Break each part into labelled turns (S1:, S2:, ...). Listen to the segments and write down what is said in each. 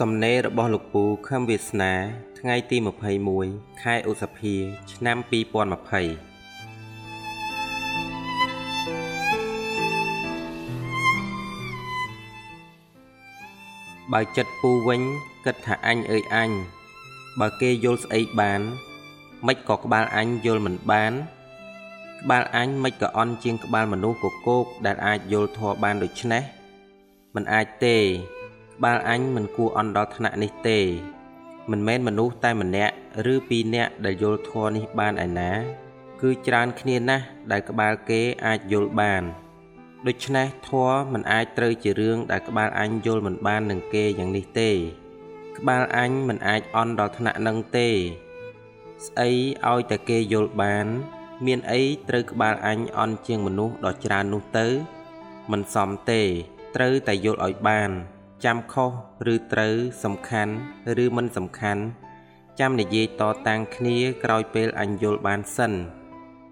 S1: សំណេររបស់លោកពូខឹមវាសនា ថ្ងៃទី21ខែឧសភា ឆ្នាំ2020បើចិត្តពូវិញគិតថាអញអើយអញបើគេយល់ស្អីបាន មិនក៏ក្បាលអញយល់មិនបាន ក្បាលអញមិនក៏អន់ជាងក្បាលមនុស្សកកោកដែលអាចយល់ធម៌បានដូច្នេះមិនអាចទេក្បាលអញមិនគួរអន់ដល់ថ្នាក់នេះទេ មិនមែនមនុស្សតែម្នាក់ឬពីរនាក់ដែលយល់ធម៌នេះបានឯណា គឺច្រើនគ្នាណាស់ដែលក្បាលគេអាចយល់បានដូច្នេះធម៌មិនអាចត្រូវជារឿងដែលក្បាលអញយល់មិនបាននឹងគេយ៉ាងនេះទេ ក្បាលអញមិនអាចអន់ដល់ថ្នាក់នឹងទេ ស្អីឲ្យតែគេយល់បាន មានអីត្រូវក្បាលអញអន់ជាងមនុស្សដ៏ច្រើននោះទៅ មិនសមទេ ត្រូវតែយល់ឲ្យបាន ចាំខុសឬត្រូវសំខាន់ឬមិនសំខាន់ចាំនិយាយតតាំងគ្នាក្រោយពេលអញយល់បានសិន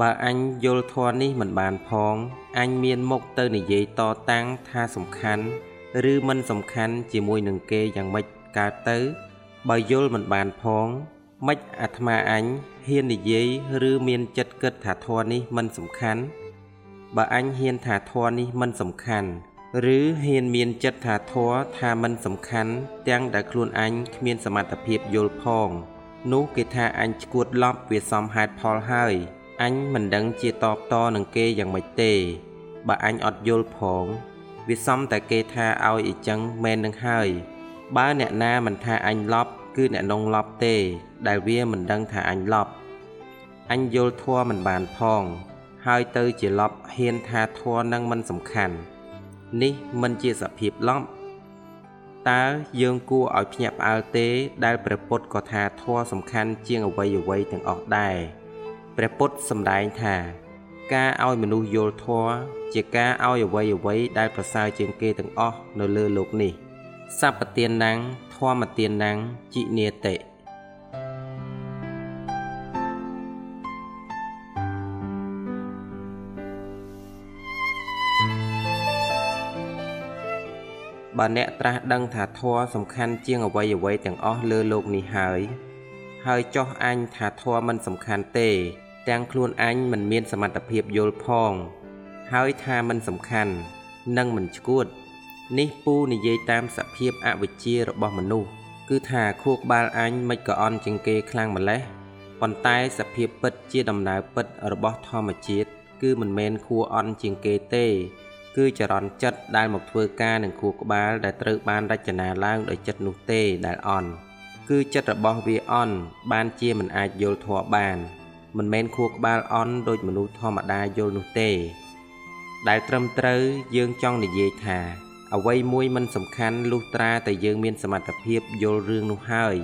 S1: បើអញយល់ធម៌នេះមិនបានផងអញមានមុខទៅនិយាយតតាំងថាសំខាន់ឬមិនសំខាន់ជាមួយនឹងគេយ៉ាងម៉េចកើតទៅ បើយល់មិនបានផងម៉េចអាត្មាអញហ៊ាននិយាយឬមានចិត្តគិតថាធម៌នេះមិនសំខាន់បើអញហ៊ានថាធម៌នេះមិនសំខាន់ ឬហ៊ានមានចិត្តថាធัวថាមិនសំខាន់ទាំងដែលខ្លួនអញគ្មានសមត្ថភាពយល់ផង នោះគេថាអញឈួតឡប់វាសមហេតុផលហើយអញមិនដឹងជាតបតនឹងគេយ៉ាងម៉េចទេបើអញអត់យល់ផងវាសមតែគេថាឲ្យអីចឹងមែននឹងហើយបើអ្នកណាមិនថាអញឡប់គឺអ្នកនងឡប់ទេ ដែលវាមិនដឹងថាអញឡប់អញយល់ធัวមិនបានផង ហើយទៅជាឡប់ហ៊ានថាធัวនឹងមិនសំខាន់ នេះមិនជាសភាពឡប់តើយើងគួរឲ្យភ្ញាក់ផ្អើលទេដែលព្រះពុទ្ធក៏ថាធម៌សំខាន់ជាងអ្វីអ្វីទាំងអស់ដែរព្រះពុទ្ធសម្ដែងថា ការឲ្យមនុស្សយល់ធម៌ជាការឲ្យអ្វីអ្វីដែលប្រសើរជាងគេទាំងអស់នៅលើលោកនេះសัพពទានណੰធម្មទានណੰជីនេតិ បើអ្នកត្រាស់ដឹងថាធម៌សំខាន់ជាងអ្វីអ្វីទាំងអស់លើលោកនេះហើយ ហើយចោះអញថាធម៌មិនសំខាន់ទេ ទាំងខ្លួនអញមិនមានសមត្ថភាពយល់ផង ហើយថាមិនសំខាន់និងមិនឈួត នេះពូនិយាយតាមសភាពអវិជ្ជារបស់មនុស្សគឺថាខួរក្បាលអញមិនក៏អន់ជាងគេខ្លាំងម្ល៉េះប៉ុន្តែសភាពពិតជាដំណើរពិតរបស់ធម្មជាតិគឺមិនមែនខួរអន់ជាងគេទេ គឺចរន្តចិត្តដែលមកធ្វើការនឹងខួរក្បាលដែលត្រូវបានរចនាឡើងដោយចិត្តនោះទេដែលអន់គឺចិត្តរបស់វាអន់បានជាមិនអាចយល់ធម៌បាន មិនមែនខួរក្បាលអន់ដូចមនុស្សធម្មតាយល់នោះទេ ដែលត្រឹមត្រូវយើងចង់និយាយថា អ្វីមួយមិនសំខាន់លុះត្រាតែយើងមានសមត្ថភាពយល់រឿងនោះហើយ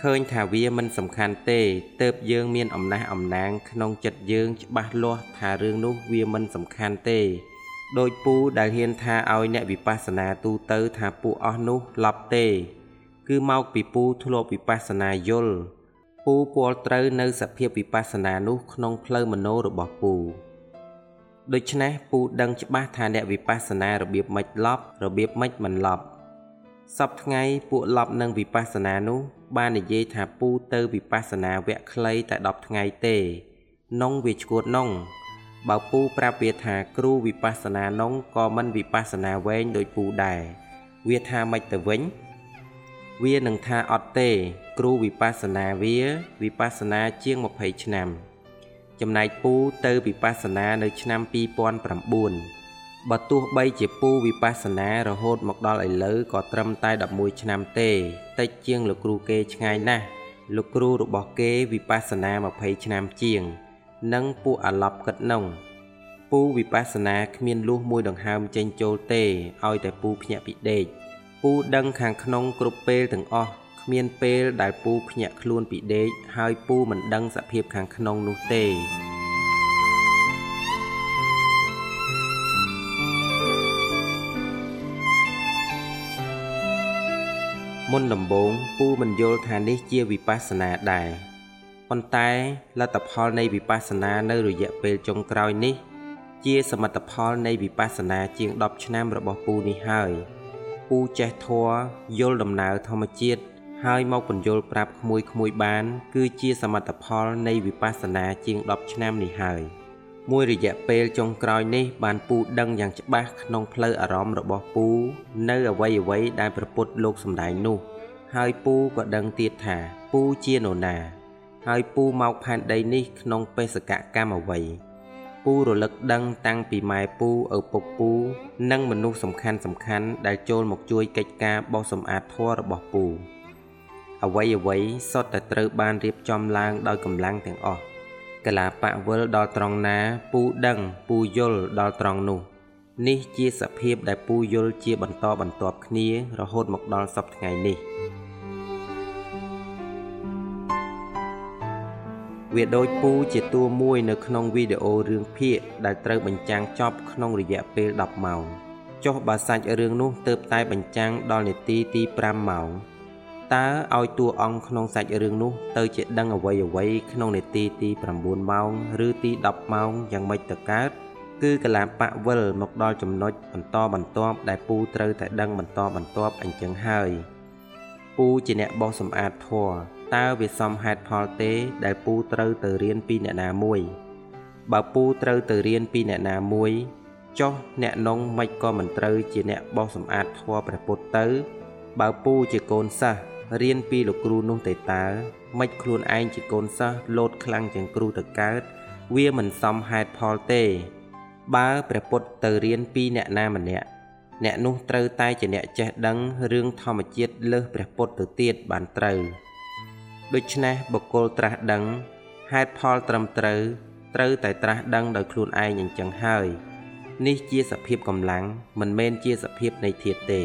S1: ឃើញថាវាមិនសំខាន់ទេទើបយើងមានអំណះអំណាងក្នុងចិត្តយើងច្បាស់លាស់ថារឿងនោះវាមិនសំខាន់ទេ ដោយពូដែលហ៊ានថាឲ្យអ្នកវិបស្សនាទូទៅថាពួកអស់នោះឡប់ទេ គឺមកពីពូធ្លាប់វិបស្សនាយល់ពូពលត្រូវនៅសភាពវិបស្សនានោះក្នុងផ្លូវមโนរបស់ពូដូច្នេះពូដឹងច្បាស់ថាអ្នកវិបស្សនារបៀបម៉េចឡប់របៀបម៉េចមិនឡប់សពថ្ងៃពួកឡប់នឹងវិបស្សនានោះ បាននិយាយថាពូទៅវិបស្សនាវគ្គខ្លីតែ10ថ្ងៃទេនងវាឈួតនង បើពូប្រាប់វាថាគ្រូវិបស្សនានងក៏មិនវិបស្សនាវែងដោយពូដែរវាថាម៉េចទៅវិញ វានឹងថាអត់ទេ គ្រូវិបស្សនាវាវិបស្សនាជាង20ឆ្នាំ ចំណែកពូទៅវិបស្សនានៅឆ្នាំ2009បើទោះបីជាពូវិបស្សនារហូតមកដល់ឥឡូវក៏ត្រឹមតែ11ឆ្នាំទេតិចជាងលោកគ្រូគេឆ្ងាយណាស់លោកគ្រូរបស់គេវិបស្សនា20ឆ្នាំជាង និងពួកអាឡប់គិតនងពូវិបស្សនាគ្មានលុះមួយដង្ហើមចេញចូលទេឲ្យតែពូភ្ញាក់ពីដេកពូដឹងខាងក្នុងគ្រប់ពេលទាំងអស់គ្មានពេលដែលពូភ្ញាក់ខ្លួនពីដេកហើយពូមិនដឹងសភាពខាងក្នុងនោះទេមុនដំបូងពូមិនយល់ថានេះជាវិបស្សនាដែរ ប៉ុន្តែលទ្ធផលនៃវិបស្សនានៅរយៈពេលចុងក្រោយនេះ ជាសមិទ្ធផលនៃវិបស្សនាជាង10ឆ្នាំរបស់ពូនេះហើយពូចេះធัวយល់ដំណើរធម្មជាតិហើយមកបញ្យល់ប្រាប់ក្មួយក្មួយបាន គឺជាសមិទ្ធផលនៃវិបស្សនាជាង10ឆ្នាំនេះហើយមួយរយៈពេលចុងក្រោយនេះ បានពូដឹងយ៉ាងច្បាស់ក្នុងផ្លូវអារម្មណ៍របស់ពូ នៅអ្វីអ្វីដែលប្រពុតលោកសម្ដែងនោះ ហើយពូក៏ដឹងទៀតថាពូជានរណា ហើយពូមកផែនដីនេះក្នុងបេសកកម្មអ្វីពូរលឹកដឹងតាំងពីម៉ែពូឪពុកពូ និងមនុស្សសំខាន់សំខាន់ដែលចូលមកជួយកិច្ចការបោសសម្អាតធម៌របស់ពូអ្វីអ្វីសុទ្ធតែត្រូវបានរៀបចំឡើងដោយកម្លាំងទាំងអស់កលាបៈវិលដល់ត្រង់ណាពូដឹងពូយល់ដល់ត្រង់នោះនេះជាសភាពដែលពូយល់ជាបន្តបន្ទាប់គ្នារហូតមកដល់សប្តាហ៍ថ្ងៃនេះ វាដូចពូជាតួមួយនៅក្នុងវីដេអូរឿងភាគដែលត្រូវបញ្ចាំងចប់ក្នុងរយៈពេល10ម៉ោងចុះបើសាច់រឿងនោះទៅតែបញ្ចាំងដល់នាទីទី5ម៉ោងតើឲ្យតួអង្គក្នុងសាច់រឿងនោះទៅជាដឹងអ្វីអ្វីក្នុងនាទីទី9ម៉ោងឬទី10ម៉ោងយ៉ាងម៉េចទៅកើតគឺកលាបៈវិលមកដល់ចំណុចបន្តបន្ទាប់ដែលពូត្រូវតែដឹងបន្តបន្ទាប់អញ្ចឹងហើយពូជាអ្នកបោសសម្អាតធัว តើវាសមហេតុផលទេ ដែលពូត្រូវទៅរៀនពីអ្នកណាមួយ បើពូត្រូវទៅរៀនពីអ្នកណាមួយចុះអ្នកនងមិនក៏មិនត្រូវជាអ្នកបោសសម្អាតធัวព្រះពុទ្ធទៅ បើពូជាកូនសិស្សរៀនពីលោកគ្រូនោះទេតើមិនខ្លួនឯងជាកូនសិស្សលោតខ្លាំងជាងគ្រូទៅកើត វាមិនសមហេតុផលទេ បើព្រះពុទ្ធទៅរៀនពីអ្នកណាម្នាក់អ្នកនោះត្រូវតែជាអ្នកចេះដឹងរឿងធម្មជាតិលើសព្រះពុទ្ធទៅទៀតបានត្រូវ ដូច្នេះបុគ្គលត្រាស់ដឹងហេតុផលត្រឹមត្រូវត្រូវតែត្រាស់ដឹងដោយខ្លួនឯងអញ្ចឹងហើយ នេះជាសភាពកម្លាំងមិនមែនជាសភាពនៃធាតុទេ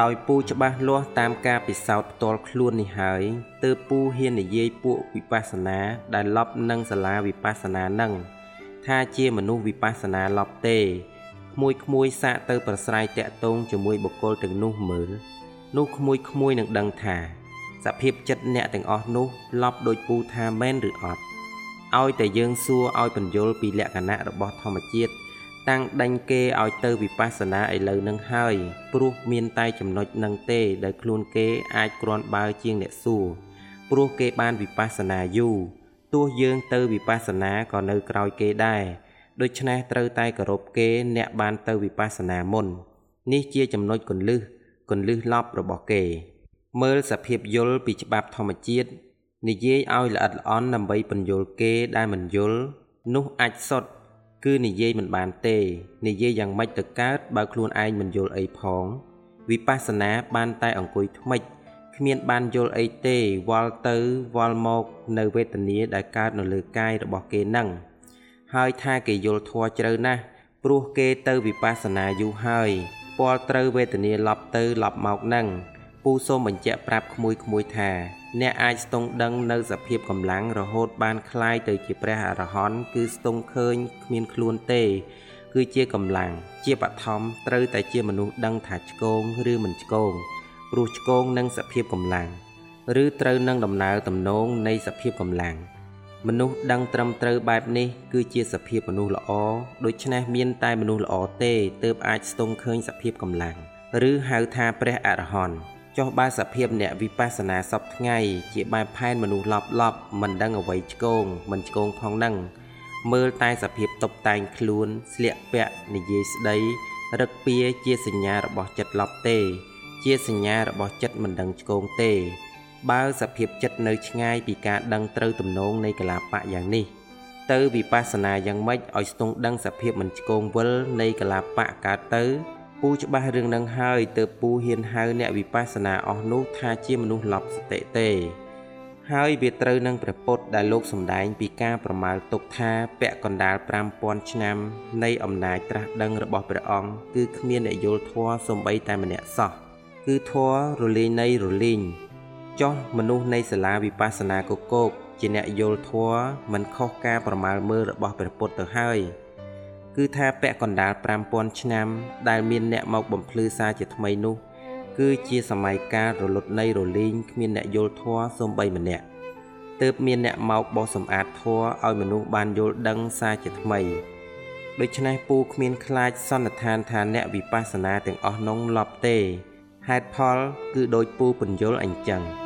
S1: ដោយពូច្បាស់លាស់តាមការពិសោធន៍ផ្ទាល់ខ្លួននេះហើយទើបពូហ៊ាននិយាយពួកវិបស្សនាដែលលប់នឹងសាលាវិបស្សនានឹងថាជាមនុស្សវិបស្សនាលប់ទេក្មួយក្មួយសាកទៅប្រស្រ័យតាក់ទងជាមួយបុគ្គលទាំងនោះមើលនោះក្មួយក្មួយនឹងដឹងថាសភាពចិត្តអ្នកទាំងអស់នោះលប់ដោយពូថាមែនឬអត់ឲ្យតែយើងសួរឲ្យបញ្យល់ពីលក្ខណៈរបស់ធម្មជាតិ តាំងដេញគេឲ្យទៅវិបស្សនាឥឡូវនឹងហើយព្រោះមានតែចំណុចនឹងទេដែលខ្លួនគេអាចគ្រាន់បើជាងអ្នកសួរព្រោះគេបានវិបស្សនាយូរទោះយើងទៅវិបស្សនាក៏នៅក្រោយគេដែរដូច្នេះត្រូវតែគោរពគេអ្នកបានទៅវិបស្សនាមុននេះជាចំណុចកន្លឹះកន្លឹះលប់របស់គេ មើលសភាពយល់ពីច្បាប់ធម្មជាតិនិយាយឲ្យល្អិតល្អន់ដើម្បីបញ្យល់គេដែលមិនយល់នោះអាចសុទ្ធ គឺនិយាយមិនបានទេ និយាយយ៉ាងម៉េចទៅកើតបើខ្លួនឯងមិនយល់អីផង វិបស្សនាបានតែអង្គុយថ្មិចគ្មានបានយល់អីទេវល់ទៅវល់មកនៅវេទនាដែលកើតនៅលើកាយរបស់គេនឹងហើយថាគេយល់ធัวជ្រៅណាស់ព្រោះគេទៅវិបស្សនាយូរហើយពាល់ត្រូវវេទនាឡប់ទៅឡប់មកនឹងពូសូមបញ្ជាក់ប្រាប់ក្មួយក្មួយថា អ្នកអាចស្ទង់ដឹងនៅសភាពកម្លាំងរហូតបានคล้ายទៅជាព្រះអរហន្តគឺស្ទង់ឃើញគ្មានខ្លួនទេ គឺជាកម្លាំងជាបឋមត្រូវតែជាមនុស្សដឹងថាឆ្កងឬមិនឆ្កងព្រោះឆ្កងនឹងសភាពកម្លាំងឬត្រូវនឹងដំណើរទំនងនៃសភាពកម្លាំងមនុស្សដឹងត្រឹមត្រូវបែបនេះគឺជាសភាពមនុស្សល្អដូច្នេះមានតែមនុស្សល្អទេទើបអាចស្ទង់ឃើញសភាពកម្លាំងឬហៅថាព្រះអរហន្ត ចុះបើសភាពអ្នកវិបស្សនាសពថ្ងៃជាបែបផែនមនុស្សឡប់ឡប់មិនដឹងអ្វីឆ្កងមិនឆ្កងផងនឹងមើលតែសភាពតុបតែងខ្លួនស្លៀកពាក់និយាយស្ដីរឹកពៀជាសញ្ញារបស់ចិត្តឡប់ទេ ជាសញ្ញារបស់ចិត្តមិនដឹងឆ្កងទេ បើសភាពចិត្តនៅឆ្ងាយពីការដឹងត្រូវទំនងនៃកលាបៈយ៉ាងនេះ ទៅវិបស្សនាយ៉ាងម៉េចឲ្យស្ទង់ដឹងសភាពមិនឆ្កងវិលនៃកលាបៈកើតទៅ ពូច្បាស់រឿងនឹងហើយទើបពូហ៊ានហៅអ្នកវិបស្សនាអស់នោះថាជាមនុស្សឡប់សតិទេ ហើយវាត្រូវនឹងព្រះពុទ្ធដែលលោកសម្ដែងពីការប្រមាលទុកថាពាក់កណ្ដាល5000ឆ្នាំនៃអំណាចត្រាស់ដឹងរបស់ព្រះអង្គគឺគ្មានអ្នកយល់ធម៌សំបីតែម្នាក់សោះគឺធម៌រលីងនៃរលីងចោះមនុស្សនៃសាលាវិបស្សនាកកោកជាអ្នកយល់ធម៌មិនខុសការប្រមាលមើលរបស់ព្រះពុទ្ធទៅហើយ គឺថាពាក់កណ្ដាល5000ឆ្នាំ ដែលមានអ្នកមកបំភ្លឺសារជាថ្មីនោះ គឺជាសម័យកាលរលត់នៃរលីងគ្មានអ្នកយល់ធម៌សូម្បីម្នាក់ទើបមានអ្នកមកបោសសម្អាតធម៌ឲ្យមនុស្សបានយល់ដឹងសារជាថ្មីដូច្នេះពូគ្មានខ្លាចសន្និដ្ឋានថាអ្នកវិបស្សនាទាំងអស់នោះលប់ទេហេតុផល គឺដោយពូពន្យល់អញ្ចឹង។